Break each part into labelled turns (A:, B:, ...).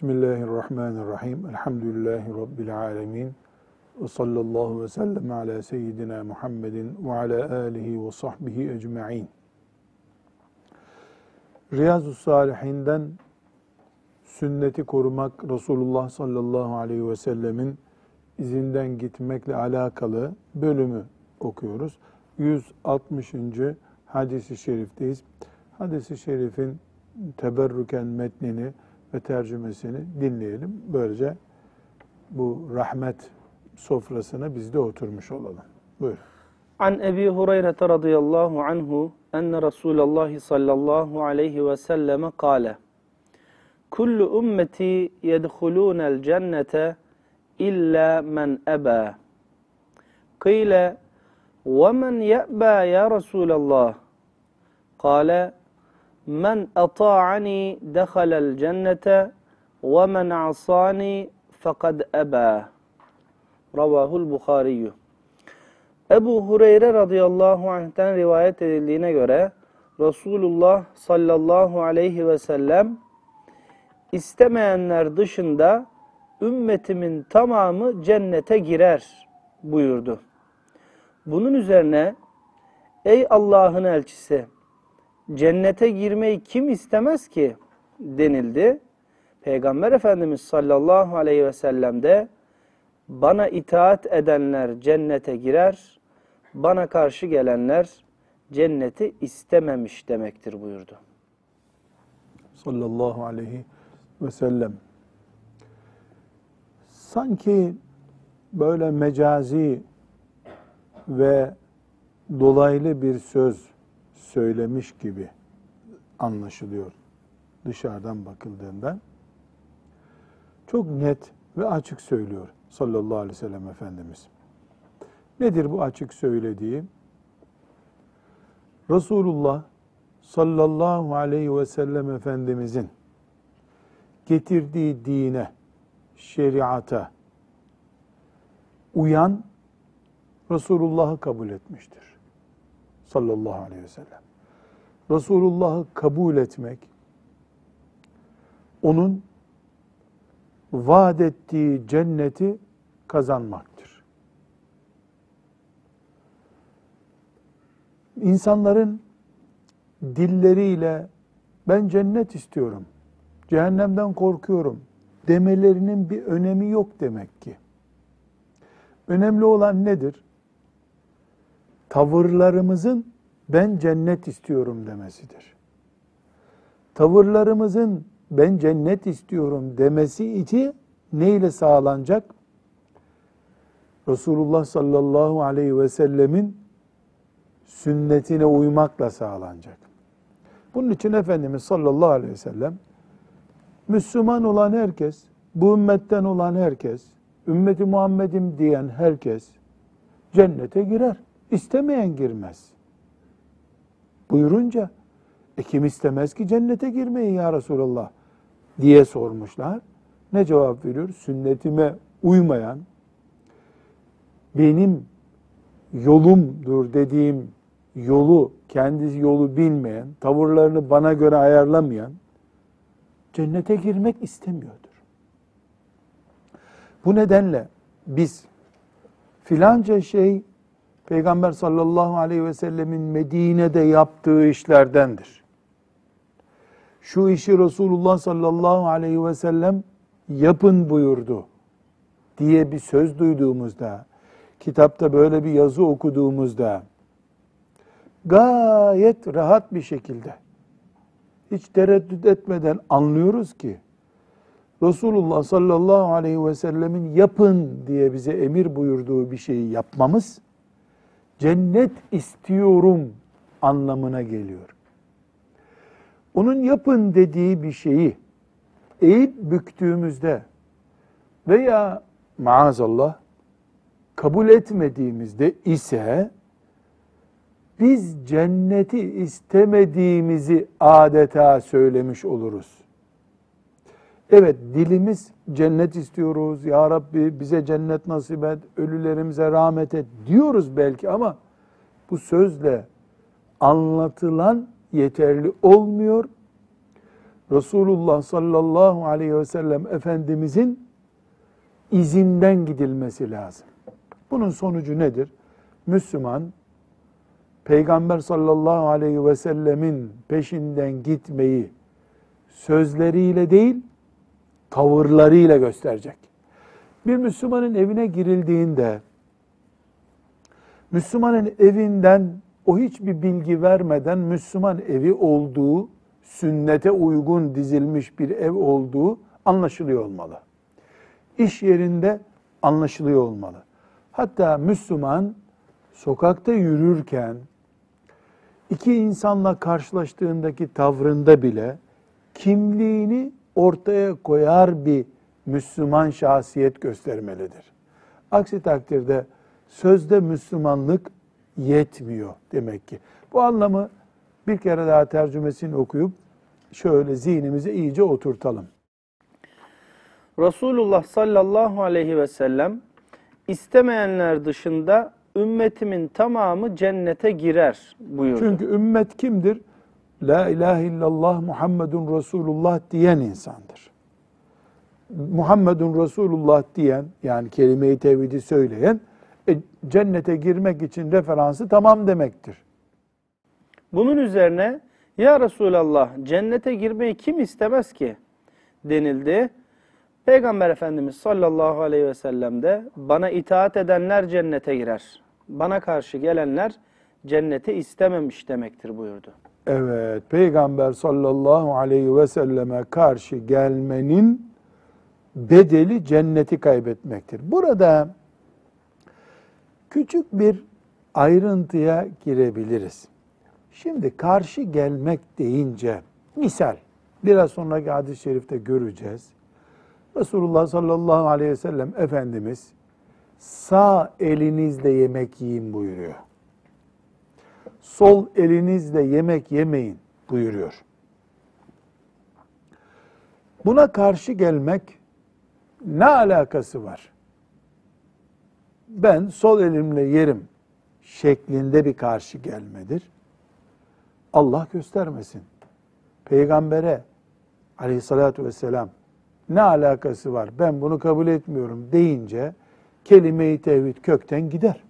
A: Bismillahirrahmanirrahim. Elhamdülillahi Rabbil alemin. Ve sallallahu ve sellem ala seyyidina Muhammedin ve ala alihi ve sahbihi ecma'in. Riyazu Salihinden sünneti korumak Resulullah sallallahu aleyhi ve sellemin izinden gitmekle alakalı bölümü okuyoruz. 160. hadisi şerifteyiz. Hadisi şerifin teberrüken metnini ve tercümesini dinleyelim. Böylece bu rahmet sofrasına biz de oturmuş olalım. Buyur.
B: An Ebi Hureyre radıyallahu anhu enne Resulullah sallallahu aleyhi ve selleme kâle Kullu ümmeti yedhulûnel cennete illa men ebâ. Kıyle وَمَنْ يَأْبَى يَا رَسُولَ اللّٰهِ قَالَ Men ata'ani dehalel cennete ve men asani fekad eba. Ravahul Bukhariyyü. Ebu Hureyre radıyallahu anh'ten rivayet edildiğine göre Resulullah sallallahu aleyhi ve sellem istemeyenler dışında ümmetimin tamamı cennete girer buyurdu. Bunun üzerine ey Allah'ın elçisi cennete girmeyi kim istemez ki denildi. Peygamber Efendimiz sallallahu aleyhi ve sellem de bana itaat edenler cennete girer, bana karşı gelenler cenneti istememiş demektir buyurdu.
A: Sallallahu aleyhi ve sellem. Sanki böyle mecazi ve dolaylı bir söz söylemiş gibi anlaşılıyor dışarıdan bakıldığında. Çok net ve açık söylüyor sallallahu aleyhi ve sellem Efendimiz. Nedir bu açık söylediği? Resulullah sallallahu aleyhi ve sellem Efendimizin getirdiği dine, şeriata uyan Resulullah'ı kabul etmiştir. Sallallahu aleyhi ve sellem. Resulullah'ı kabul etmek, onun vaat ettiği cenneti kazanmaktır. İnsanların dilleriyle ben cennet istiyorum, cehennemden korkuyorum demelerinin bir önemi yok demek ki. Önemli olan nedir? Tavırlarımızın ben cennet istiyorum demesidir. Tavırlarımızın ben cennet istiyorum demesi için neyle sağlanacak? Resulullah sallallahu aleyhi ve sellemin sünnetine uymakla sağlanacak. Bunun için Efendimiz sallallahu aleyhi ve sellem Müslüman olan herkes, bu ümmetten olan herkes, ümmeti Muhammed'im diyen herkes cennete girer. İstemeyen girmez. Buyurunca, e kim istemez ki cennete girmeyi ya Resulallah diye sormuşlar. Ne cevap veriyor? Sünnetime uymayan, benim yolumdur dediğim yolu, kendi yolu bilmeyen, tavırlarını bana göre ayarlamayan, cennete girmek istemiyordur. Bu nedenle biz filanca şey Peygamber sallallahu aleyhi ve sellemin Medine'de yaptığı işlerdendir. Şu işi Resulullah sallallahu aleyhi ve sellem yapın buyurdu diye bir söz duyduğumuzda, kitapta böyle bir yazı okuduğumuzda gayet rahat bir şekilde hiç tereddüt etmeden anlıyoruz ki Resulullah sallallahu aleyhi ve sellemin yapın diye bize emir buyurduğu bir şeyi yapmamız cennet istiyorum anlamına geliyor. Onun yapın dediği bir şeyi eğip büktüğümüzde veya maazallah kabul etmediğimizde ise biz cenneti istemediğimizi adeta söylemiş oluruz. Evet dilimiz cennet istiyoruz. Ya Rabbi bize cennet nasip et, ölülerimize rahmet et diyoruz belki ama bu sözle anlatılan yeterli olmuyor. Resulullah sallallahu aleyhi ve sellem Efendimizin izinden gidilmesi lazım. Bunun sonucu nedir? Müslüman Peygamber sallallahu aleyhi ve sellemin peşinden gitmeyi sözleriyle değil, tavırlarıyla gösterecek. Bir Müslümanın evine girildiğinde Müslümanın evinden o hiçbir bilgi vermeden Müslüman evi olduğu, sünnete uygun dizilmiş bir ev olduğu anlaşılıyor olmalı. İş yerinde anlaşılıyor olmalı. Hatta Müslüman sokakta yürürken iki insanla karşılaştığındaki tavrında bile kimliğini ortaya koyar bir Müslüman şahsiyet göstermelidir. Aksi takdirde sözde Müslümanlık yetmiyor demek ki. Bu anlamı bir kere daha tercümesini okuyup şöyle zihnimize iyice oturtalım.
B: Resulullah sallallahu aleyhi ve sellem istemeyenler dışında ümmetimin tamamı cennete girer buyurdu.
A: Çünkü ümmet kimdir? La ilahe illallah Muhammedun Resulullah diyen insandır. Muhammedun Resulullah diyen yani kelime-i tevhidi söyleyen e, cennete girmek için referansı tamam demektir.
B: Bunun üzerine ya Resulallah cennete girmeyi kim istemez ki denildi. Peygamber Efendimiz sallallahu aleyhi ve sellem de bana itaat edenler cennete girer. Bana karşı gelenler cenneti istememiş demektir buyurdu.
A: Evet, Peygamber sallallahu aleyhi ve selleme karşı gelmenin bedeli cenneti kaybetmektir. Burada küçük bir ayrıntıya girebiliriz. Şimdi karşı gelmek deyince misal biraz sonraki hadis-i şerifte göreceğiz. Resulullah sallallahu aleyhi ve sellem Efendimiz sağ elinizle yemek yiyin buyuruyor. Sol elinizle yemek yemeyin buyuruyor. Buna karşı gelmek ne alakası var? Ben sol elimle yerim şeklinde bir karşı gelmedir. Allah göstermesin. Peygambere aleyhissalatü vesselam ne alakası var ben bunu kabul etmiyorum deyince kelime-i tevhid kökten gider.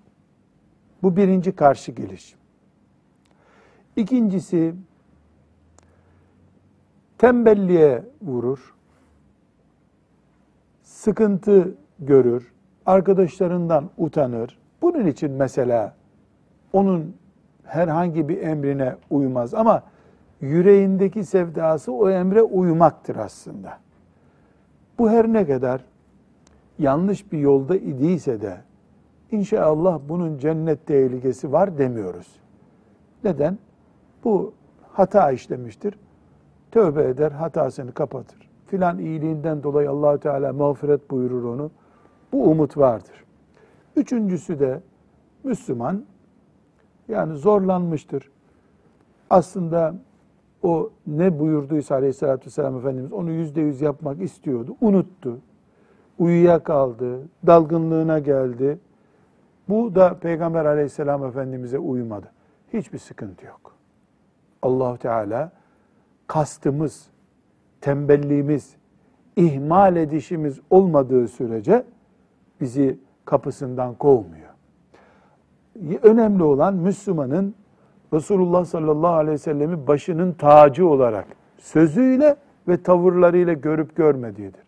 A: Bu birinci karşı geliş. İkincisi tembelliğe vurur, sıkıntı görür, arkadaşlarından utanır. Bunun için mesela onun herhangi bir emrine uymaz ama yüreğindeki sevdası o emre uymaktır aslında. Bu her ne kadar yanlış bir yolda idiyse de inşallah bunun cennet tehlikesi var demiyoruz. Neden? Bu hata işlemiştir. Tövbe eder, hatasını kapatır. Filan iyiliğinden dolayı Allahü Teala mağfiret buyurur onu. Bu umut vardır. Üçüncüsü de Müslüman yani zorlanmıştır. Aslında o ne buyurduysa aleyhissalatü vesselam Efendimiz onu yüzde yüz yapmak istiyordu. Unuttu. Uyuyakaldı. Dalgınlığına geldi. Bu da Peygamber aleyhisselam Efendimiz'e uymadı. Hiçbir sıkıntı yok. Allahu Teala kastımız, tembelliğimiz, ihmal edişimiz olmadığı sürece bizi kapısından kovmuyor. Önemli olan Müslümanın Resulullah sallallahu aleyhi ve sellemi başının tacı olarak sözüyle ve tavırlarıyla görüp görmediğidir.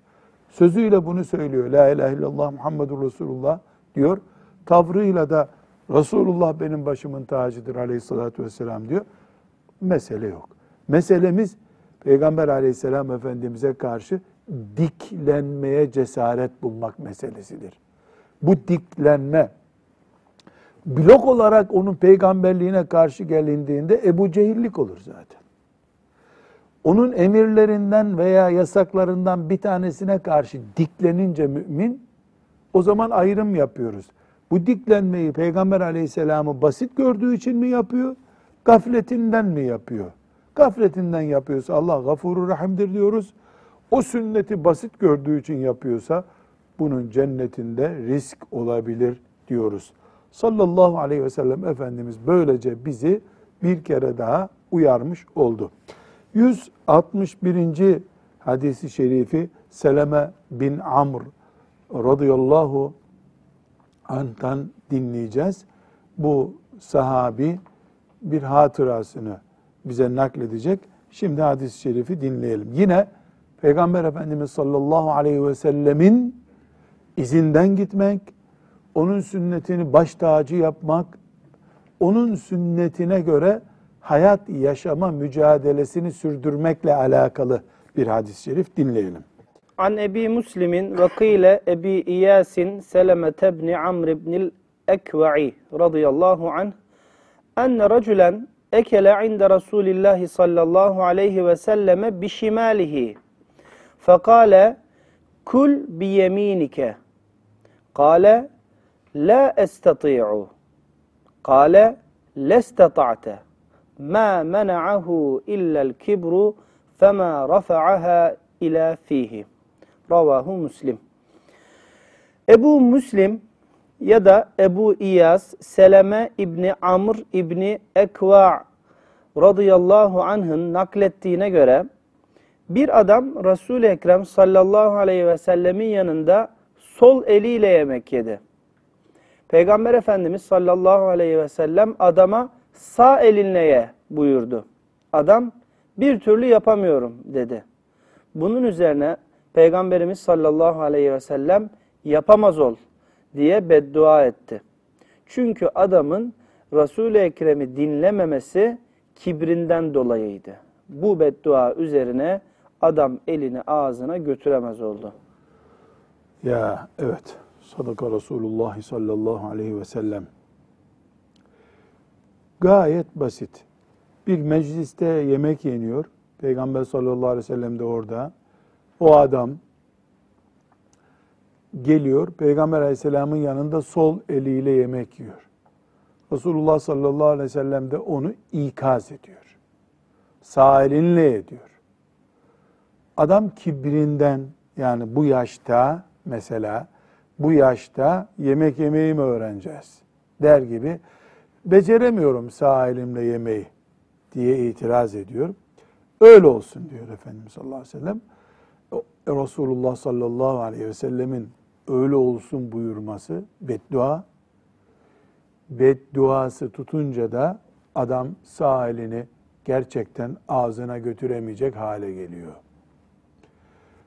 A: Sözüyle bunu söylüyor. La ilahe illallah Muhammedur Resulullah diyor. Tavrıyla da Resulullah benim başımın tacıdır aleyhissalatü vesselam diyor. Mesele yok. Meselemiz Peygamber aleyhisselam efendimize karşı diklenmeye cesaret bulmak meselesidir. Bu diklenme blok olarak onun peygamberliğine karşı gelindiğinde Ebu Cehillik olur zaten. Onun emirlerinden veya yasaklarından bir tanesine karşı diklenince mümin o zaman ayrım yapıyoruz. Bu diklenmeyi Peygamber aleyhisselamı basit gördüğü için mi yapıyor? Gafletinden mi yapıyor? Gafletinden yapıyorsa Allah gafurur rahimdir diyoruz. O sünneti basit gördüğü için yapıyorsa bunun cennetinde risk olabilir diyoruz. Sallallahu aleyhi ve sellem Efendimiz böylece bizi bir kere daha uyarmış oldu. 161. hadisi şerifi Seleme bin Amr radıyallahu anh'tan dinleyeceğiz. Bu sahabi bir hatırasını bize nakledecek. Şimdi hadis-i şerifi dinleyelim. Yine Peygamber Efendimiz sallallahu aleyhi ve sellemin izinden gitmek, onun sünnetini baş tacı yapmak, onun sünnetine göre hayat yaşama mücadelesini sürdürmekle alakalı bir hadis-i şerif dinleyelim.
B: An Ebi Müslim'in ve kıyle Ebi İyasin Seleme tebni Amr ibnil Ekva'i radıyallahu anh enne raculen ekele inde Resulillahi sallallahu aleyhi ve selleme bişimalihi fekale kul biyeminike kale la estati'u. Kale lestata'te. Ma mena'ahu illa'l kibru fema rafa'aha ila fihi. Ravahu Müslim. Ebu Müslim ya da Ebu İyas Seleme İbni Amr İbni Ekva radıyallahu anh'ın naklettiğine göre bir adam Resul-i Ekrem sallallahu aleyhi ve sellemin yanında sol eliyle yemek yedi. Peygamber Efendimiz sallallahu aleyhi ve sellem adama sağ elinle ye buyurdu. Adam bir türlü yapamıyorum dedi. Bunun üzerine Peygamberimiz sallallahu aleyhi ve sellem yapamaz ol diye beddua etti. Çünkü adamın Resul-i Ekrem'i dinlememesi kibrinden dolayıydı. Bu beddua üzerine adam elini ağzına götüremez oldu.
A: Ya evet. Sadaka Resulullah sallallahu aleyhi ve sellem. Gayet basit. Bir mecliste yemek yeniyor. Peygamber sallallahu aleyhi ve sellem de orada. O adam geliyor. Peygamber aleyhisselamın yanında sol eliyle yemek yiyor. Resulullah sallallahu aleyhi ve sellem de onu ikaz ediyor. Sağ elinle ediyor. Adam kibrinden yani bu yaşta mesela bu yaşta yemek yemeyi mi öğreneceğiz der gibi beceremiyorum sağ elimle yemeği diye itiraz ediyor. Öyle olsun diyor Efendimiz sallallahu aleyhi ve sellem. Resulullah sallallahu aleyhi ve sellemin öyle olsun buyurması beddua. Bedduası tutunca da adam sağ elini gerçekten ağzına götüremeyecek hale geliyor.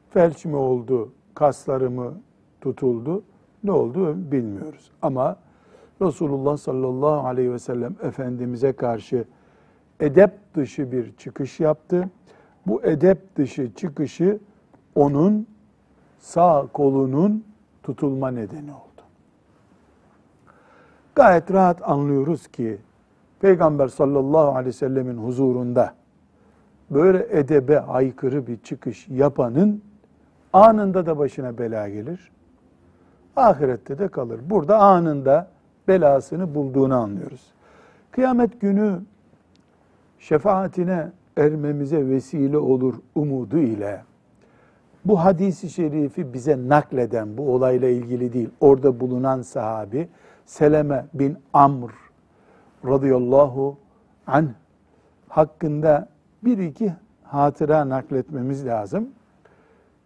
A: Felç mi oldu, kasları mı tutuldu, ne oldu bilmiyoruz. Ama Resulullah sallallahu aleyhi ve sellem Efendimiz'e karşı edep dışı bir çıkış yaptı. Bu edep dışı çıkışı onun sağ kolunun tutulma nedeni oldu. Gayet rahat anlıyoruz ki Peygamber sallallahu aleyhi ve sellemin huzurunda böyle edebe aykırı bir çıkış yapanın anında da başına bela gelir. Ahirette de kalır. Burada anında belasını bulduğunu anlıyoruz. Kıyamet günü şefaatine ermemize vesile olur umudu ile bu hadisi şerifi bize nakleden bu olayla ilgili değil, orada bulunan sahabi Seleme bin Amr radıyallahu anh hakkında bir iki hatıra nakletmemiz lazım.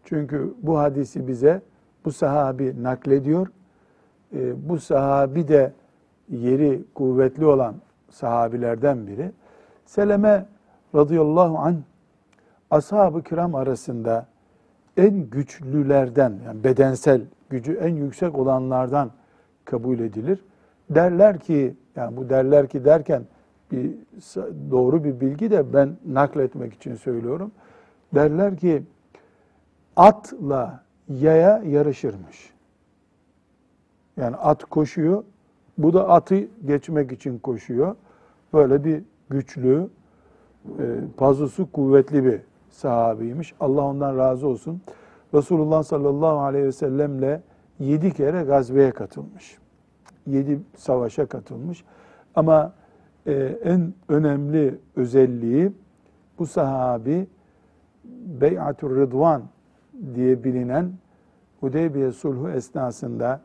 A: Çünkü bu hadisi bize bu sahabi naklediyor. E, bu sahabi de yeri kuvvetli olan sahabilerden biri. Seleme radıyallahu anh ashab-ı kiram arasında en güçlülerden yani bedensel gücü en yüksek olanlardan kabul edilir. Derler ki yani bu derler ki derken bir doğru bir bilgi de ben nakletmek için söylüyorum. Derler ki atla yaya yarışırmış. Yani at koşuyor, bu da atı geçmek için koşuyor. Böyle bir güçlü, e, pazusu kuvvetli bir sahabiymiş. Allah ondan razı olsun. Resulullah sallallahu aleyhi ve sellemle yedi kere gazveye katılmış. Yedi savaşa katılmış. Ama e, en önemli özelliği bu sahabi Bey'atur Rıdvan diye bilinen Hudeybiye sulhu esnasında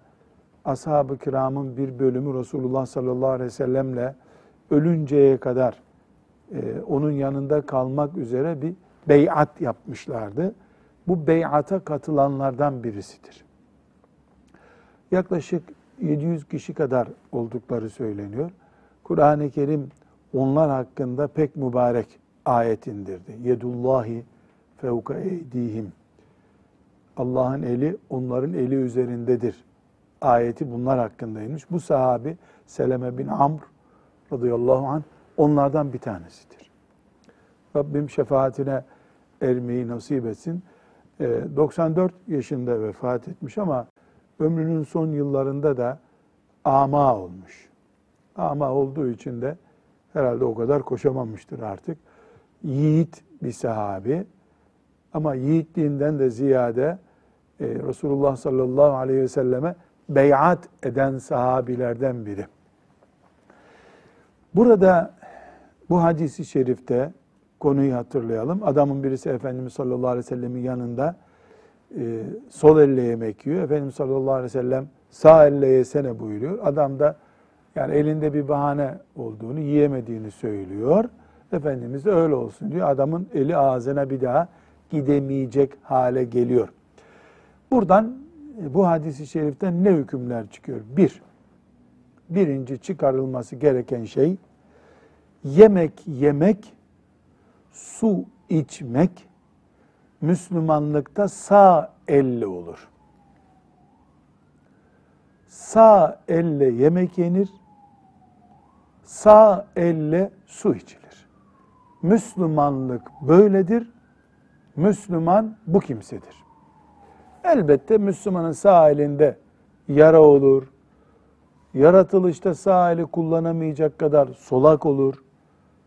A: ashab-ı kiramın bir bölümü Resulullah sallallahu aleyhi ve sellemle ölünceye kadar e, onun yanında kalmak üzere bir beyat yapmışlardı. Bu beyata katılanlardan birisidir. Yaklaşık 700 kişi kadar oldukları söyleniyor. Kur'an-ı Kerim onlar hakkında pek mübarek ayet indirdi. Yedullahi fevka eydihim. Allah'ın eli onların eli üzerindedir. Ayeti bunlar hakkındaymış. Bu sahabi Seleme bin Amr radıyallahu anh onlardan bir tanesidir. Rabbim şefaatine ermeyi nasip etsin. 94 ee, yaşında vefat etmiş ama ömrünün son yıllarında da ama olmuş. Ama olduğu için de herhalde o kadar koşamamıştır artık. Yiğit bir sahabi ama yiğitliğinden de ziyade e, Resulullah sallallahu aleyhi ve selleme beyat eden sahabilerden biri. Burada bu hadisi şerifte konuyu hatırlayalım. Adamın birisi Efendimiz sallallahu aleyhi ve sellemin yanında e, sol elle yemek yiyor. Efendimiz sallallahu aleyhi ve sellem sağ elle yesene buyuruyor. Adam da yani elinde bir bahane olduğunu, yiyemediğini söylüyor. Efendimiz de öyle olsun diyor. Adamın eli ağzına bir daha gidemeyecek hale geliyor. Buradan e, bu hadisi şeriften ne hükümler çıkıyor? Bir, birinci çıkarılması gereken şey yemek yemek, su içmek Müslümanlıkta sağ elle olur. Sağ elle yemek yenir, sağ elle su içilir. Müslümanlık böyledir. Müslüman bu kimsedir. Elbette Müslümanın sağ elinde yara olur, yaratılışta sağ eli kullanamayacak kadar solak olur.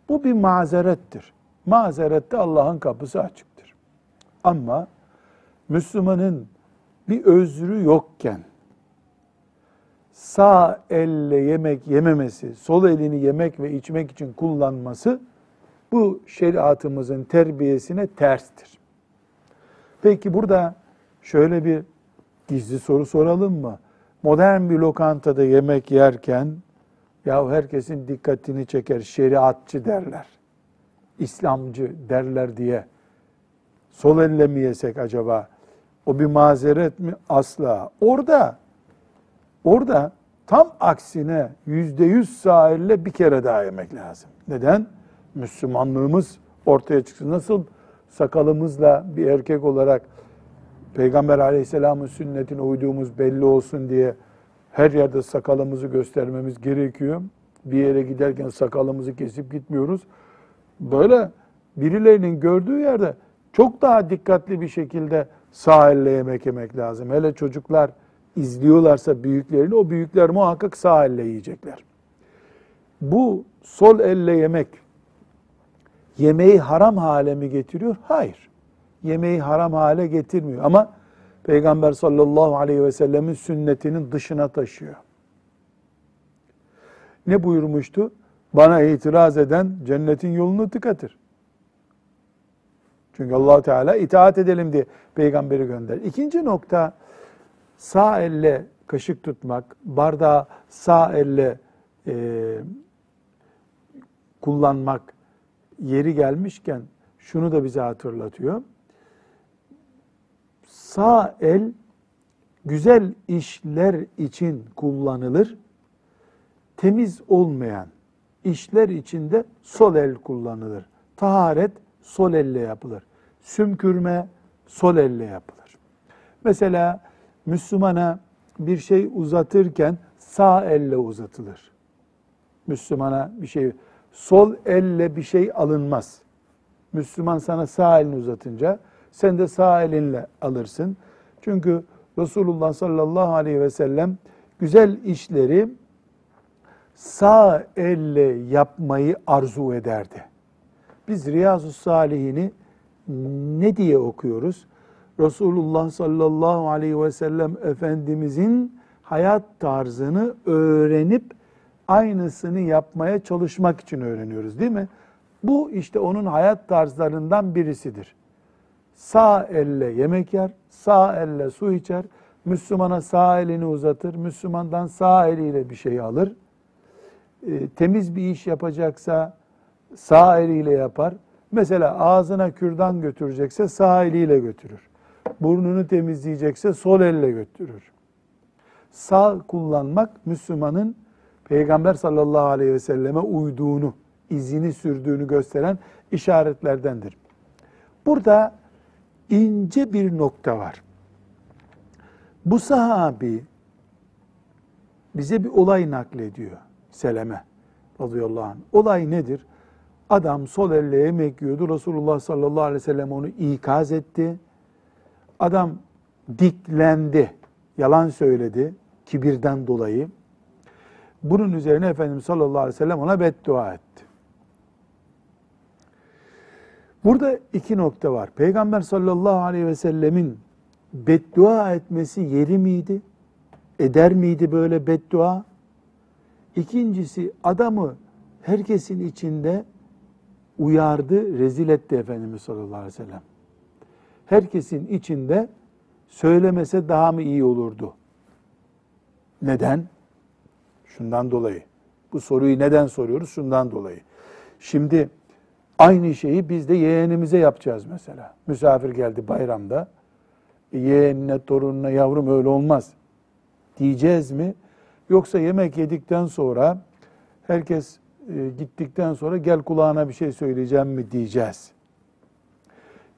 A: Bu bir mazerettir. Mazerette Allah'ın kapısı açıktır. Ama Müslümanın bir özrü yokken sağ elle yemek yememesi, sol elini yemek ve içmek için kullanması bu şeriatımızın terbiyesine terstir. Peki burada şöyle bir gizli soru soralım mı? Modern bir lokantada yemek yerken ya herkesin dikkatini çeker şeriatçı derler. İslamcı derler diye sol elle mi yesek acaba? O bir mazeret mi? Asla. Orada orada tam aksine yüzde yüz sağ elle bir kere daha yemek lazım. Neden? Müslümanlığımız ortaya çıksın. Nasıl sakalımızla bir erkek olarak Peygamber aleyhisselamın sünnetine uyduğumuz belli olsun diye her yerde sakalımızı göstermemiz gerekiyor. Bir yere giderken sakalımızı kesip gitmiyoruz. Böyle birilerinin gördüğü yerde çok daha dikkatli bir şekilde sağ elle yemek yemek lazım. Hele çocuklar izliyorlarsa büyüklerini o büyükler muhakkak sağ elle yiyecekler. Bu sol elle yemek yemeği haram hale mi getiriyor? Hayır. Yemeği haram hale getirmiyor ama Peygamber sallallahu aleyhi ve sellemin sünnetinin dışına taşıyor. Ne buyurmuştu? Bana itiraz eden cennetin yolunu tıkatır. Çünkü allah Teala itaat edelim diye peygamberi gönder. İkinci nokta sağ elle kaşık tutmak, bardağı sağ elle e, kullanmak yeri gelmişken şunu da bize hatırlatıyor sağ el güzel işler için kullanılır. Temiz olmayan işler içinde sol el kullanılır. Taharet sol elle yapılır. Sümkürme sol elle yapılır. Mesela Müslümana bir şey uzatırken sağ elle uzatılır. Müslümana bir şey sol elle bir şey alınmaz. Müslüman sana sağ elini uzatınca sen de sağ elinle alırsın. Çünkü Resulullah sallallahu aleyhi ve sellem güzel işleri sağ elle yapmayı arzu ederdi. Biz Riyazu Salihini ne diye okuyoruz? Resulullah sallallahu aleyhi ve sellem Efendimizin hayat tarzını öğrenip aynısını yapmaya çalışmak için öğreniyoruz değil mi? Bu işte onun hayat tarzlarından birisidir sağ elle yemek yer, sağ elle su içer, Müslümana sağ elini uzatır, Müslümandan sağ eliyle bir şey alır. E, temiz bir iş yapacaksa sağ eliyle yapar. Mesela ağzına kürdan götürecekse sağ eliyle götürür. Burnunu temizleyecekse sol elle götürür. Sağ kullanmak Müslümanın Peygamber sallallahu aleyhi ve selleme uyduğunu, izini sürdüğünü gösteren işaretlerdendir. Burada ince bir nokta var. Bu sahabi bize bir olay naklediyor. Seleme radıyallahu anh. Olay nedir? Adam sol elle yemek yiyordu. Resulullah sallallahu aleyhi ve sellem onu ikaz etti. Adam diklendi. Yalan söyledi. Kibirden dolayı. Bunun üzerine Efendimiz sallallahu aleyhi ve sellem ona beddua etti. Burada iki nokta var. Peygamber sallallahu aleyhi ve sellemin beddua etmesi yeri miydi? Eder miydi böyle beddua? İkincisi adamı herkesin içinde uyardı, rezil etti Efendimiz sallallahu aleyhi ve sellem. Herkesin içinde söylemese daha mı iyi olurdu? Neden? Şundan dolayı. Bu soruyu neden soruyoruz? Şundan dolayı. Şimdi aynı şeyi biz de yeğenimize yapacağız mesela. Misafir geldi bayramda. E, yeğenine, torununa, yavrum öyle olmaz diyeceğiz mi? Yoksa yemek yedikten sonra herkes e, gittikten sonra gel kulağına bir şey söyleyeceğim mi diyeceğiz.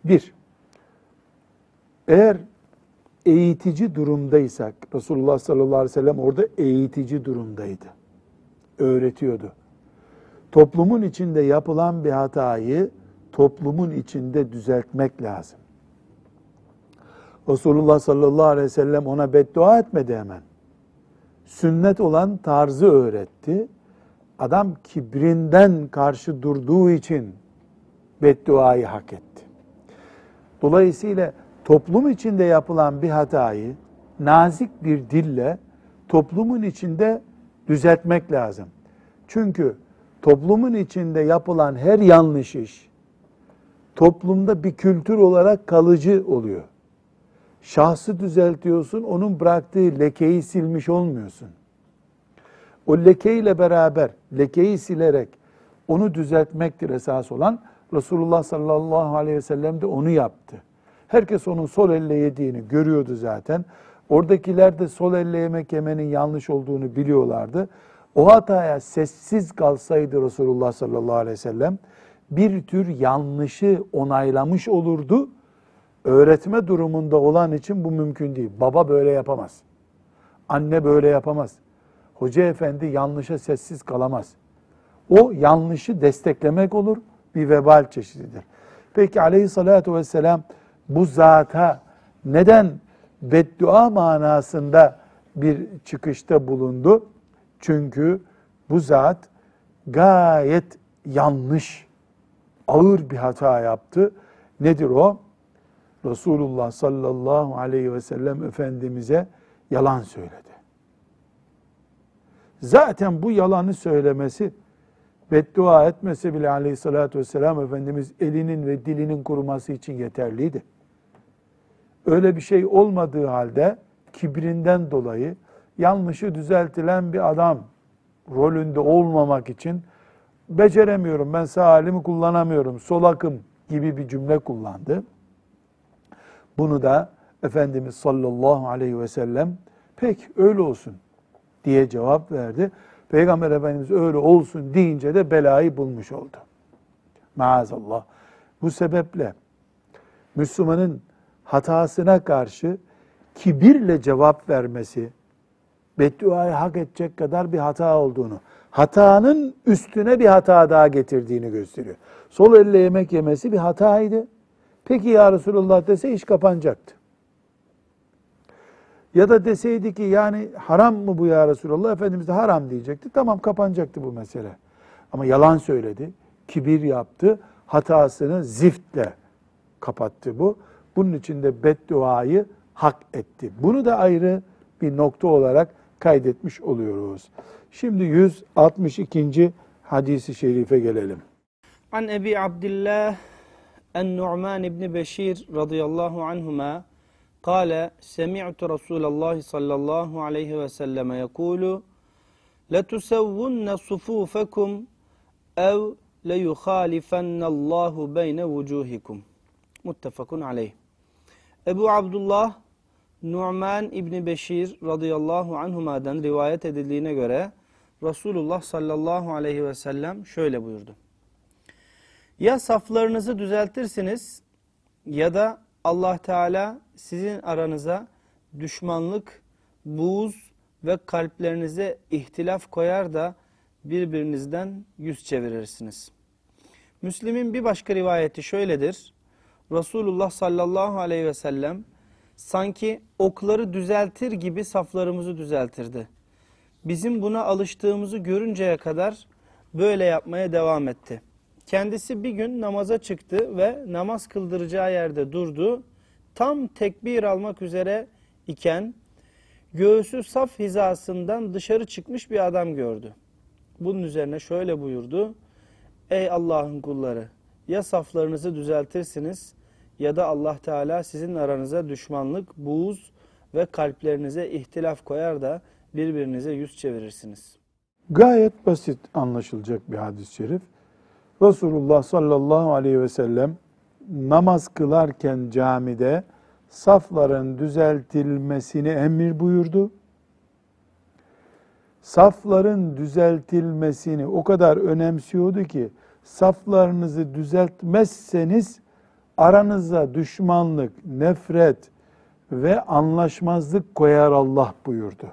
A: Bir, eğer eğitici durumdaysak, Resulullah sallallahu aleyhi ve sellem orada eğitici durumdaydı. Öğretiyordu. Toplumun içinde yapılan bir hatayı toplumun içinde düzeltmek lazım. Resulullah sallallahu aleyhi ve sellem ona beddua etmedi hemen. Sünnet olan tarzı öğretti. Adam kibrinden karşı durduğu için bedduayı hak etti. Dolayısıyla toplum içinde yapılan bir hatayı nazik bir dille toplumun içinde düzeltmek lazım. Çünkü toplumun içinde yapılan her yanlış iş toplumda bir kültür olarak kalıcı oluyor. Şahsı düzeltiyorsun, onun bıraktığı lekeyi silmiş olmuyorsun. O lekeyle beraber, lekeyi silerek onu düzeltmektir esas olan. Resulullah sallallahu aleyhi ve sellem de onu yaptı. Herkes onun sol elle yediğini görüyordu zaten. Oradakiler de sol elle yemek yemenin yanlış olduğunu biliyorlardı. O hataya sessiz kalsaydı Resulullah sallallahu aleyhi ve sellem bir tür yanlışı onaylamış olurdu. Öğretme durumunda olan için bu mümkün değil. Baba böyle yapamaz. Anne böyle yapamaz. Hoca efendi yanlışa sessiz kalamaz. O yanlışı desteklemek olur, bir vebal çeşididir. Peki aleyhissalatü vesselam bu zata neden beddua manasında bir çıkışta bulundu? Çünkü bu zat gayet yanlış, ağır bir hata yaptı. Nedir o? Resulullah sallallahu aleyhi ve sellem Efendimiz'e yalan söyledi. Zaten bu yalanı söylemesi, beddua etmese bile aleyhissalatü vesselam Efendimiz elinin ve dilinin kuruması için yeterliydi. Öyle bir şey olmadığı halde kibrinden dolayı yanlışı düzeltilen bir adam rolünde olmamak için beceremiyorum, ben sağ elimi kullanamıyorum, sol akım gibi bir cümle kullandı. Bunu da Efendimiz sallallahu aleyhi ve sellem pek öyle olsun diye cevap verdi. Peygamber Efendimiz öyle olsun deyince de belayı bulmuş oldu. Maazallah. Bu sebeple Müslümanın hatasına karşı kibirle cevap vermesi, bedduayı hak edecek kadar bir hata olduğunu, hatanın üstüne bir hata daha getirdiğini gösteriyor. Sol elle yemek yemesi bir hataydı. Peki ya Resulullah dese iş kapanacaktı. Ya da deseydi ki yani haram mı bu ya Resulullah? Efendimiz de haram diyecekti. Tamam kapanacaktı bu mesele. Ama yalan söyledi, kibir yaptı, hatasını ziftle kapattı bu. Bunun için de bedduayı hak etti. Bunu da ayrı bir nokta olarak kaydetmiş oluyoruz. Şimdi 162. hadisi şerife gelelim.
B: An Ebi Abdillah en-Nu'man İbni Beşir radıyallahu anhuma kâle semi'tu Resulallah sallallahu aleyhi ve selleme yekulu letusevvunne sufufekum ev leyuhalifennallahu beyne vucuhikum. Muttefakun aleyh. Ebu Abdullah Nu'man İbni Beşir radıyallahu anhuma'dan rivayet edildiğine göre Resulullah sallallahu aleyhi ve sellem şöyle buyurdu. Ya saflarınızı düzeltirsiniz ya da Allah Teala sizin aranıza düşmanlık, buğz ve kalplerinize ihtilaf koyar da birbirinizden yüz çevirirsiniz. Müslim'in bir başka rivayeti şöyledir. Resulullah sallallahu aleyhi ve sellem sanki okları düzeltir gibi saflarımızı düzeltirdi. Bizim buna alıştığımızı görünceye kadar böyle yapmaya devam etti. Kendisi bir gün namaza çıktı ve namaz kıldıracağı yerde durdu. Tam tekbir almak üzere iken göğsü saf hizasından dışarı çıkmış bir adam gördü. Bunun üzerine şöyle buyurdu. Ey Allah'ın kulları ya saflarınızı düzeltirsiniz ya da Allah Teala sizin aranıza düşmanlık, buğz ve kalplerinize ihtilaf koyar da birbirinize yüz çevirirsiniz.
A: Gayet basit anlaşılacak bir hadis-i şerif. Resulullah sallallahu aleyhi ve sellem namaz kılarken camide safların düzeltilmesini emir buyurdu. Safların düzeltilmesini o kadar önemsiyordu ki saflarınızı düzeltmezseniz aranıza düşmanlık, nefret ve anlaşmazlık koyar Allah buyurdu.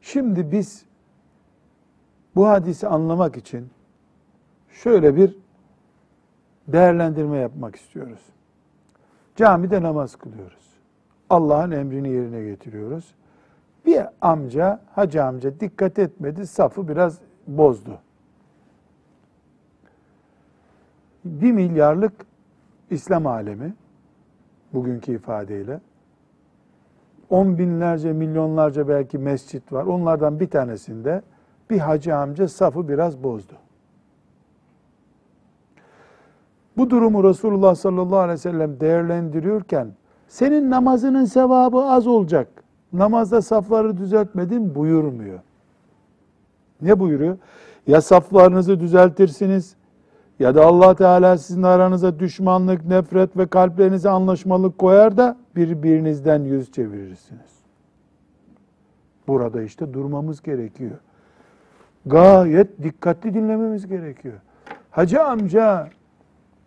A: Şimdi biz bu hadisi anlamak için şöyle bir değerlendirme yapmak istiyoruz. Camide namaz kılıyoruz. Allah'ın emrini yerine getiriyoruz. Bir amca, hacı amca dikkat etmedi, safı biraz bozdu. Bir milyarlık İslam alemi, bugünkü ifadeyle, on binlerce, milyonlarca belki mescit var. Onlardan bir tanesinde bir hacı amca safı biraz bozdu. Bu durumu Resulullah sallallahu aleyhi ve sellem değerlendiriyorken senin namazının sevabı az olacak. Namazda safları düzeltmedin buyurmuyor. Ne buyuruyor? Ya saflarınızı düzeltirsiniz ya da Allah Teala sizin aranıza düşmanlık, nefret ve kalplerinize anlaşmalık koyar da birbirinizden yüz çevirirsiniz. Burada işte durmamız gerekiyor. Gayet dikkatli dinlememiz gerekiyor. Hacı amca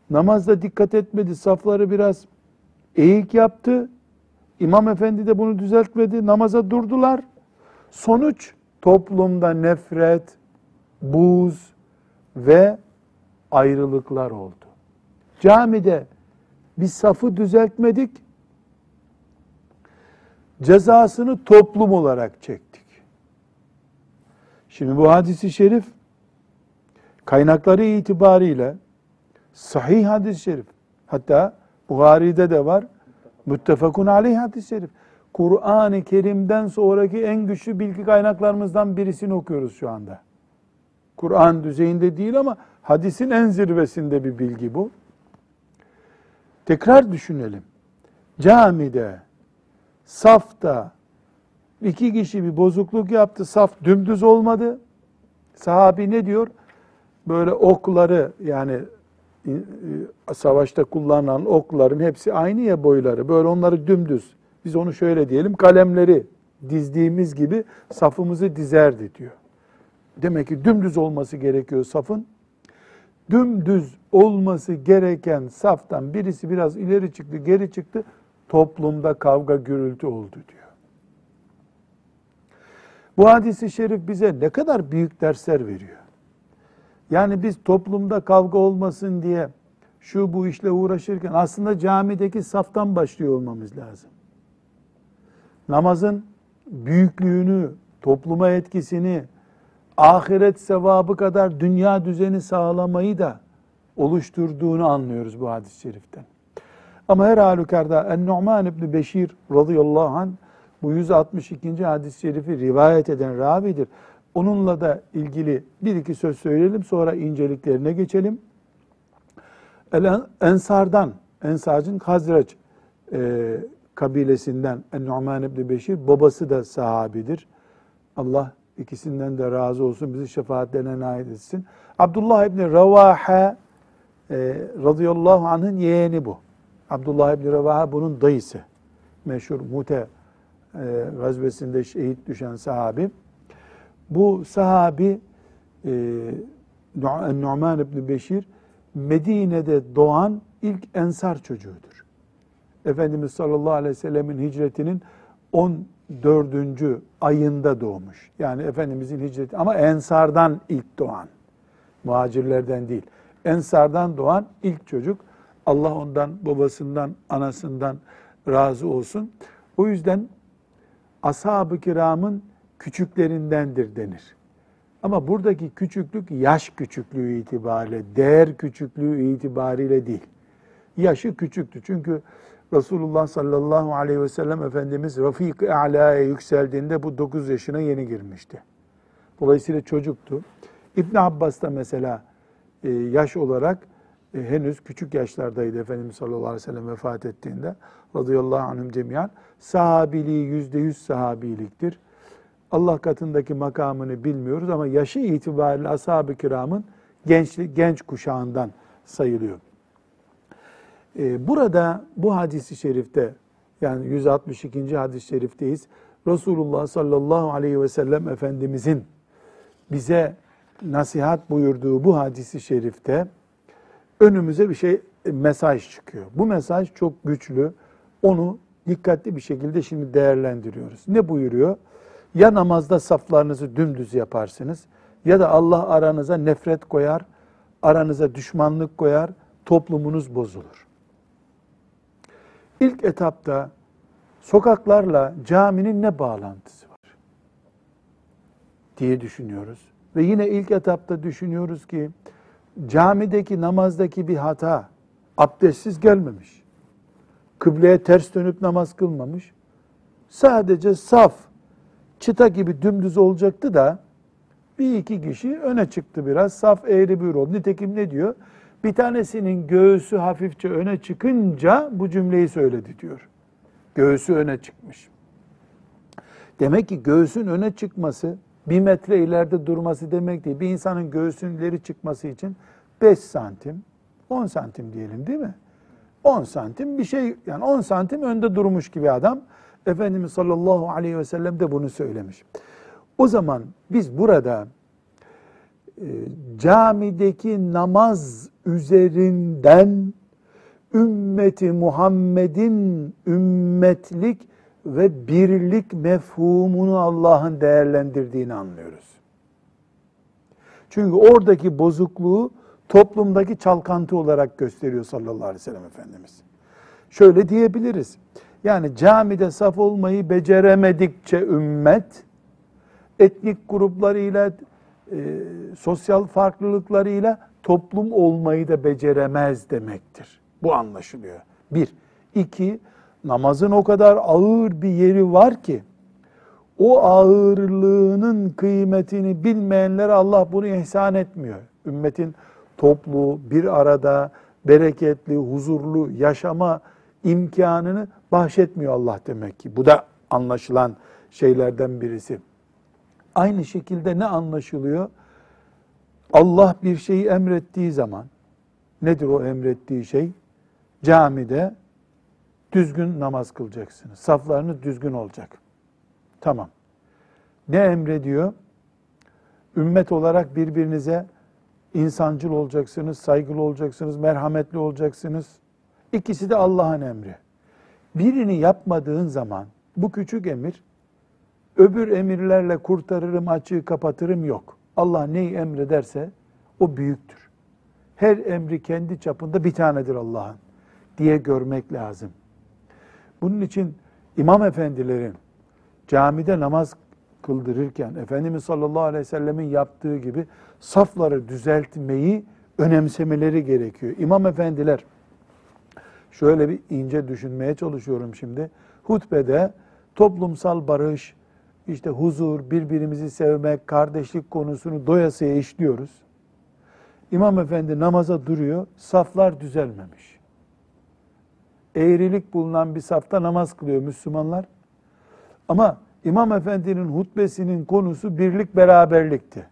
A: namazda dikkat etmedi, safları biraz eğik yaptı. İmam efendi de bunu düzeltmedi, namaza durdular. Sonuç toplumda nefret, buz ve ayrılıklar oldu. Camide bir safı düzeltmedik, cezasını toplum olarak çektik. Şimdi bu hadisi şerif kaynakları itibariyle sahih hadis-i şerif. Hatta Buhari'de de var. Müttefakun aleyh hadis-i şerif. Kur'an-ı Kerim'den sonraki en güçlü bilgi kaynaklarımızdan birisini okuyoruz şu anda. Kur'an düzeyinde değil ama hadisin en zirvesinde bir bilgi bu. Tekrar düşünelim. Camide, safta iki kişi bir bozukluk yaptı. Saf dümdüz olmadı. Sahabi ne diyor? Böyle okları yani savaşta kullanılan okların hepsi aynı ya boyları. Böyle onları dümdüz. Biz onu şöyle diyelim. Kalemleri dizdiğimiz gibi safımızı dizerdi diyor. Demek ki dümdüz olması gerekiyor safın. Dümdüz olması gereken saftan birisi biraz ileri çıktı, geri çıktı. Toplumda kavga gürültü oldu diyor. Bu hadisi şerif bize ne kadar büyük dersler veriyor. Yani biz toplumda kavga olmasın diye şu bu işle uğraşırken aslında camideki saftan başlıyor olmamız lazım. Namazın büyüklüğünü, topluma etkisini, ahiret sevabı kadar dünya düzeni sağlamayı da oluşturduğunu anlıyoruz bu hadis-i şeriften. Ama her halükarda En-Nu'man İbni Beşir radıyallahu anh bu 162. hadis-i şerifi rivayet eden ravidir. Onunla da ilgili bir iki söz söyleyelim sonra inceliklerine geçelim. El Ensardan, Ensarcın Hazreç e, kabilesinden En-Nu'man İbni Beşir, babası da sahabidir. Allah ikisinden de razı olsun, bizi şefaatlerine nail etsin. Abdullah İbni Revaha e, radıyallahu anh'ın yeğeni bu. Abdullah İbni Revaha bunun dayısı. Meşhur Mute e, gazvesinde şehit düşen sahabi. Bu sahabi e, Nu'man İbni Beşir Medine'de doğan ilk ensar çocuğudur. Efendimiz sallallahu aleyhi ve sellemin hicretinin 14. ayında doğmuş. Yani Efendimizin hicreti ama ensardan ilk doğan. Muhacirlerden değil. Ensardan doğan ilk çocuk. Allah ondan, babasından, anasından razı olsun. O yüzden ashab-ı kiramın küçüklerindendir denir. Ama buradaki küçüklük yaş küçüklüğü itibariyle, değer küçüklüğü itibariyle değil. Yaşı küçüktü. Çünkü Resulullah sallallahu aleyhi ve sellem Efendimiz Rafik-i Ala'ya yükseldiğinde bu 9 yaşına yeni girmişti. Dolayısıyla çocuktu. İbn Abbas da mesela e, yaş olarak e, henüz küçük yaşlardaydı Efendimiz sallallahu aleyhi ve sellem vefat ettiğinde. Radıyallahu anhüm cemiyan. Sahabiliği yüzde yüz sahabiliktir. Allah katındaki makamını bilmiyoruz ama yaşı itibariyle ashab-ı kiramın genç, genç kuşağından sayılıyor. Ee, burada bu hadisi şerifte yani 162. hadis-i şerifteyiz. Resulullah sallallahu aleyhi ve sellem Efendimizin bize nasihat buyurduğu bu hadisi şerifte önümüze bir şey mesaj çıkıyor. Bu mesaj çok güçlü. Onu dikkatli bir şekilde şimdi değerlendiriyoruz. Ne buyuruyor? Ya namazda saflarınızı dümdüz yaparsınız ya da Allah aranıza nefret koyar, aranıza düşmanlık koyar, toplumunuz bozulur. İlk etapta sokaklarla caminin ne bağlantısı var diye düşünüyoruz. Ve yine ilk etapta düşünüyoruz ki camideki namazdaki bir hata abdestsiz gelmemiş. Kıbleye ters dönüp namaz kılmamış. Sadece saf, çıta gibi dümdüz olacaktı da bir iki kişi öne çıktı biraz. Saf eğri bir oldu. Nitekim ne diyor? Bir tanesinin göğsü hafifçe öne çıkınca bu cümleyi söyledi diyor. Göğsü öne çıkmış. Demek ki göğsün öne çıkması bir metre ileride durması demek değil. Bir insanın göğsünün ileri çıkması için 5 santim, 10 santim diyelim değil mi? 10 santim bir şey yani 10 santim önde durmuş gibi adam. Efendimiz sallallahu aleyhi ve sellem de bunu söylemiş. O zaman biz burada e, camideki namaz üzerinden ümmeti Muhammed'in ümmetlik ve birlik mefhumunu Allah'ın değerlendirdiğini anlıyoruz. Çünkü oradaki bozukluğu toplumdaki çalkantı olarak gösteriyor sallallahu aleyhi ve sellem Efendimiz. Şöyle diyebiliriz. Yani camide saf olmayı beceremedikçe ümmet, etnik gruplarıyla, e, sosyal farklılıklarıyla toplum olmayı da beceremez demektir. Bu anlaşılıyor. Bir. iki namazın o kadar ağır bir yeri var ki, o ağırlığının kıymetini bilmeyenlere Allah bunu ihsan etmiyor. Ümmetin toplu, bir arada, bereketli, huzurlu yaşama imkanını bahşetmiyor Allah demek ki. Bu da anlaşılan şeylerden birisi. Aynı şekilde ne anlaşılıyor? Allah bir şeyi emrettiği zaman, nedir o emrettiği şey? Camide düzgün namaz kılacaksınız. Saflarınız düzgün olacak. Tamam. Ne emrediyor? Ümmet olarak birbirinize insancıl olacaksınız, saygılı olacaksınız, merhametli olacaksınız. İkisi de Allah'ın emri. Birini yapmadığın zaman bu küçük emir öbür emirlerle kurtarırım, açığı kapatırım yok. Allah neyi emrederse o büyüktür. Her emri kendi çapında bir tanedir Allah'ın diye görmek lazım. Bunun için imam efendilerin camide namaz kıldırırken Efendimiz sallallahu aleyhi ve sellemin yaptığı gibi safları düzeltmeyi önemsemeleri gerekiyor. İmam efendiler şöyle bir ince düşünmeye çalışıyorum şimdi. Hutbede toplumsal barış, işte huzur, birbirimizi sevmek, kardeşlik konusunu doyasıya işliyoruz. İmam efendi namaza duruyor, saflar düzelmemiş. Eğrilik bulunan bir safta namaz kılıyor Müslümanlar. Ama İmam Efendi'nin hutbesinin konusu birlik beraberlikti.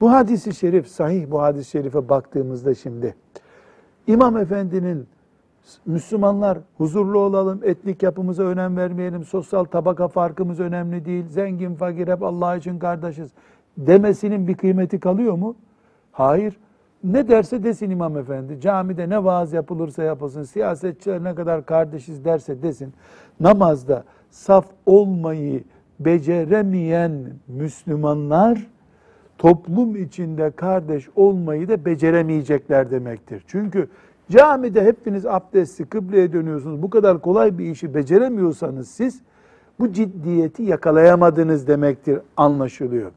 A: Bu hadisi şerif, sahih bu hadis-i şerife baktığımızda şimdi, İmam Efendi'nin Müslümanlar huzurlu olalım, etnik yapımıza önem vermeyelim, sosyal tabaka farkımız önemli değil, zengin fakir hep Allah için kardeşiz demesinin bir kıymeti kalıyor mu? Hayır. Ne derse desin İmam Efendi, camide ne vaaz yapılırsa yapılsın, siyasetçiler ne kadar kardeşiz derse desin, namazda saf olmayı beceremeyen Müslümanlar, toplum içinde kardeş olmayı da beceremeyecekler demektir. Çünkü camide hepiniz abdestli kıbleye dönüyorsunuz. Bu kadar kolay bir işi beceremiyorsanız siz bu ciddiyeti yakalayamadınız demektir anlaşılıyor.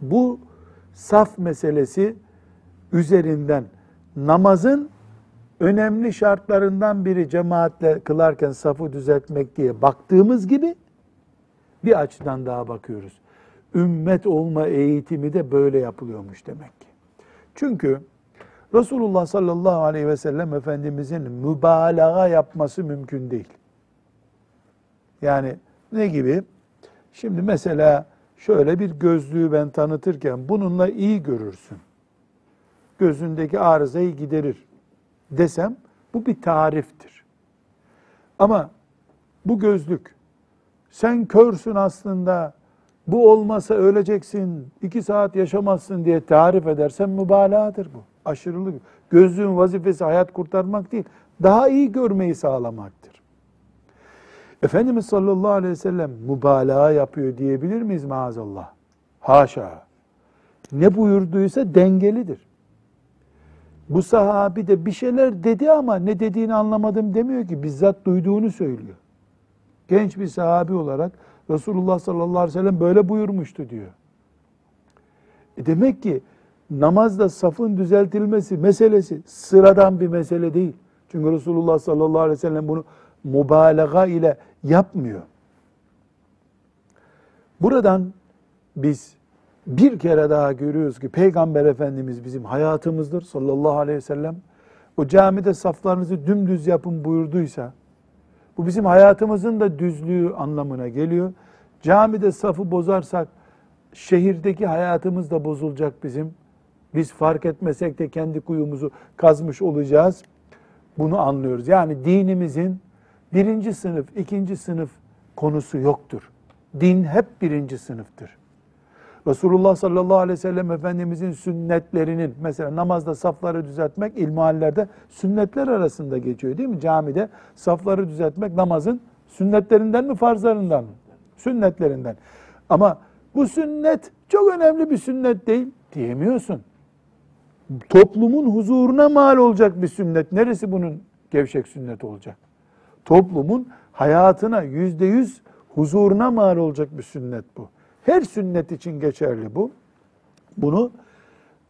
A: Bu saf meselesi üzerinden namazın önemli şartlarından biri cemaatle kılarken safı düzeltmek diye baktığımız gibi bir açıdan daha bakıyoruz. Ümmet olma eğitimi de böyle yapılıyormuş demek ki. Çünkü Resulullah sallallahu aleyhi ve sellem Efendimizin mübalağa yapması mümkün değil. Yani ne gibi? Şimdi mesela şöyle bir gözlüğü ben tanıtırken bununla iyi görürsün. Gözündeki arızayı giderir desem bu bir tariftir. Ama bu gözlük sen körsün aslında bu olmasa öleceksin, iki saat yaşamazsın diye tarif edersen mübalağadır bu. Aşırılık. Gözlüğün vazifesi hayat kurtarmak değil, daha iyi görmeyi sağlamaktır. Efendimiz sallallahu aleyhi ve sellem mübalağa yapıyor diyebilir miyiz maazallah? Haşa. Ne buyurduysa dengelidir. Bu sahabi de bir şeyler dedi ama ne dediğini anlamadım demiyor ki. Bizzat duyduğunu söylüyor. Genç bir sahabi olarak Resulullah sallallahu aleyhi ve sellem böyle buyurmuştu diyor. E demek ki namazda safın düzeltilmesi meselesi sıradan bir mesele değil. Çünkü Resulullah sallallahu aleyhi ve sellem bunu mübalağa ile yapmıyor. Buradan biz bir kere daha görüyoruz ki Peygamber Efendimiz bizim hayatımızdır sallallahu aleyhi ve sellem. O camide saflarınızı dümdüz yapın buyurduysa, bu bizim hayatımızın da düzlüğü anlamına geliyor. Camide safı bozarsak şehirdeki hayatımız da bozulacak bizim. Biz fark etmesek de kendi kuyumuzu kazmış olacağız. Bunu anlıyoruz. Yani dinimizin birinci sınıf, ikinci sınıf konusu yoktur. Din hep birinci sınıftır. Resulullah sallallahu aleyhi ve sellem Efendimizin sünnetlerinin mesela namazda safları düzeltmek ilmihallerde sünnetler arasında geçiyor değil mi? Camide safları düzeltmek namazın sünnetlerinden mi farzlarından mı? Sünnetlerinden. Ama bu sünnet çok önemli bir sünnet değil diyemiyorsun. Toplumun huzuruna mal olacak bir sünnet. Neresi bunun gevşek sünnet olacak? Toplumun hayatına yüzde yüz huzuruna mal olacak bir sünnet bu. Her sünnet için geçerli bu. Bunu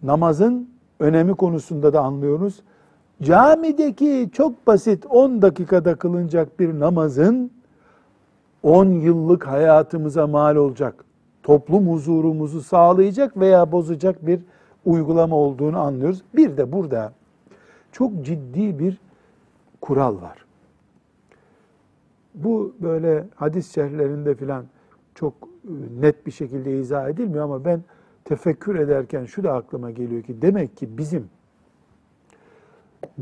A: namazın önemi konusunda da anlıyoruz. Camideki çok basit 10 dakikada kılınacak bir namazın 10 yıllık hayatımıza mal olacak, toplum huzurumuzu sağlayacak veya bozacak bir uygulama olduğunu anlıyoruz. Bir de burada çok ciddi bir kural var. Bu böyle hadis şerhlerinde filan çok net bir şekilde izah edilmiyor ama ben tefekkür ederken şu da aklıma geliyor ki demek ki bizim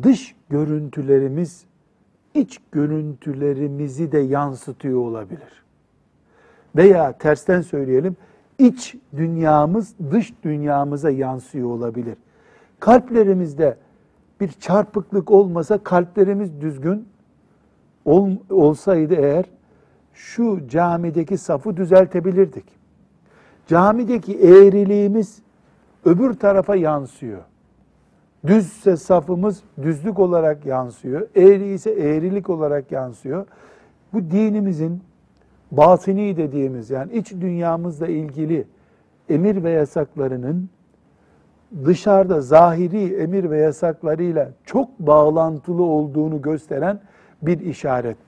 A: dış görüntülerimiz iç görüntülerimizi de yansıtıyor olabilir. Veya tersten söyleyelim, iç dünyamız dış dünyamıza yansıyor olabilir. Kalplerimizde bir çarpıklık olmasa kalplerimiz düzgün ol, olsaydı eğer şu camideki safı düzeltebilirdik. Camideki eğriliğimiz öbür tarafa yansıyor. Düzse safımız düzlük olarak yansıyor. Eğri ise eğrilik olarak yansıyor. Bu dinimizin batini dediğimiz yani iç dünyamızla ilgili emir ve yasaklarının dışarıda zahiri emir ve yasaklarıyla çok bağlantılı olduğunu gösteren bir işaret.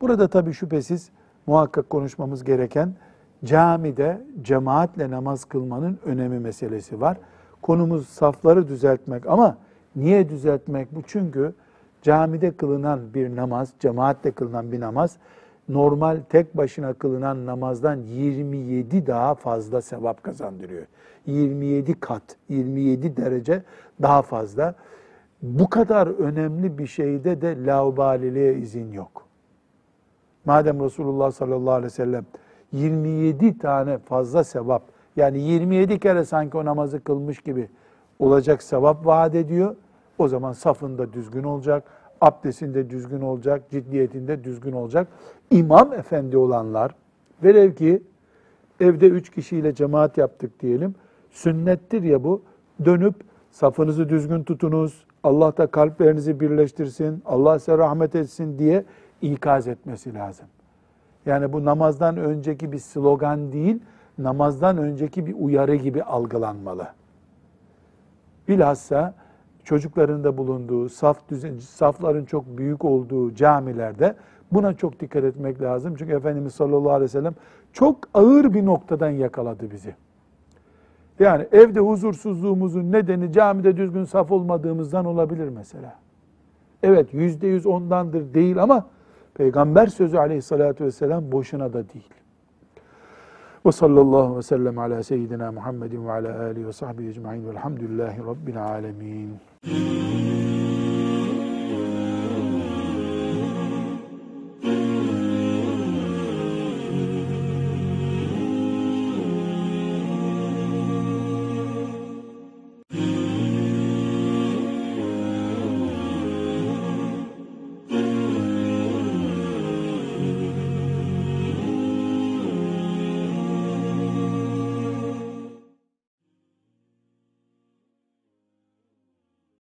A: Burada tabii şüphesiz muhakkak konuşmamız gereken camide cemaatle namaz kılmanın önemi meselesi var. Konumuz safları düzeltmek ama niye düzeltmek bu? Çünkü camide kılınan bir namaz, cemaatle kılınan bir namaz normal tek başına kılınan namazdan 27 daha fazla sevap kazandırıyor. 27 kat, 27 derece daha fazla. Bu kadar önemli bir şeyde de laubaliliğe izin yok. Madem Resulullah sallallahu aleyhi ve sellem 27 tane fazla sevap, yani 27 kere sanki o namazı kılmış gibi olacak sevap vaat ediyor. O zaman safında düzgün olacak, abdestinde düzgün olacak, ciddiyetinde düzgün olacak. İmam efendi olanlar, velev ki evde üç kişiyle cemaat yaptık diyelim, sünnettir ya bu, dönüp safınızı düzgün tutunuz, Allah da kalplerinizi birleştirsin, Allah size rahmet etsin diye ikaz etmesi lazım. Yani bu namazdan önceki bir slogan değil, namazdan önceki bir uyarı gibi algılanmalı. Bilhassa çocukların da bulunduğu, saf düzen, safların çok büyük olduğu camilerde buna çok dikkat etmek lazım. Çünkü Efendimiz sallallahu aleyhi ve sellem çok ağır bir noktadan yakaladı bizi. Yani evde huzursuzluğumuzun nedeni camide düzgün saf olmadığımızdan olabilir mesela. Evet yüzde yüz ondandır değil ama Peygamber sözü aleyhissalatü vesselam boşuna da değil. Ve sallallahu ve sellem ala seyyidina Muhammedin ve ala alihi ve sahbihi ecma'in velhamdülillahi rabbil alemin.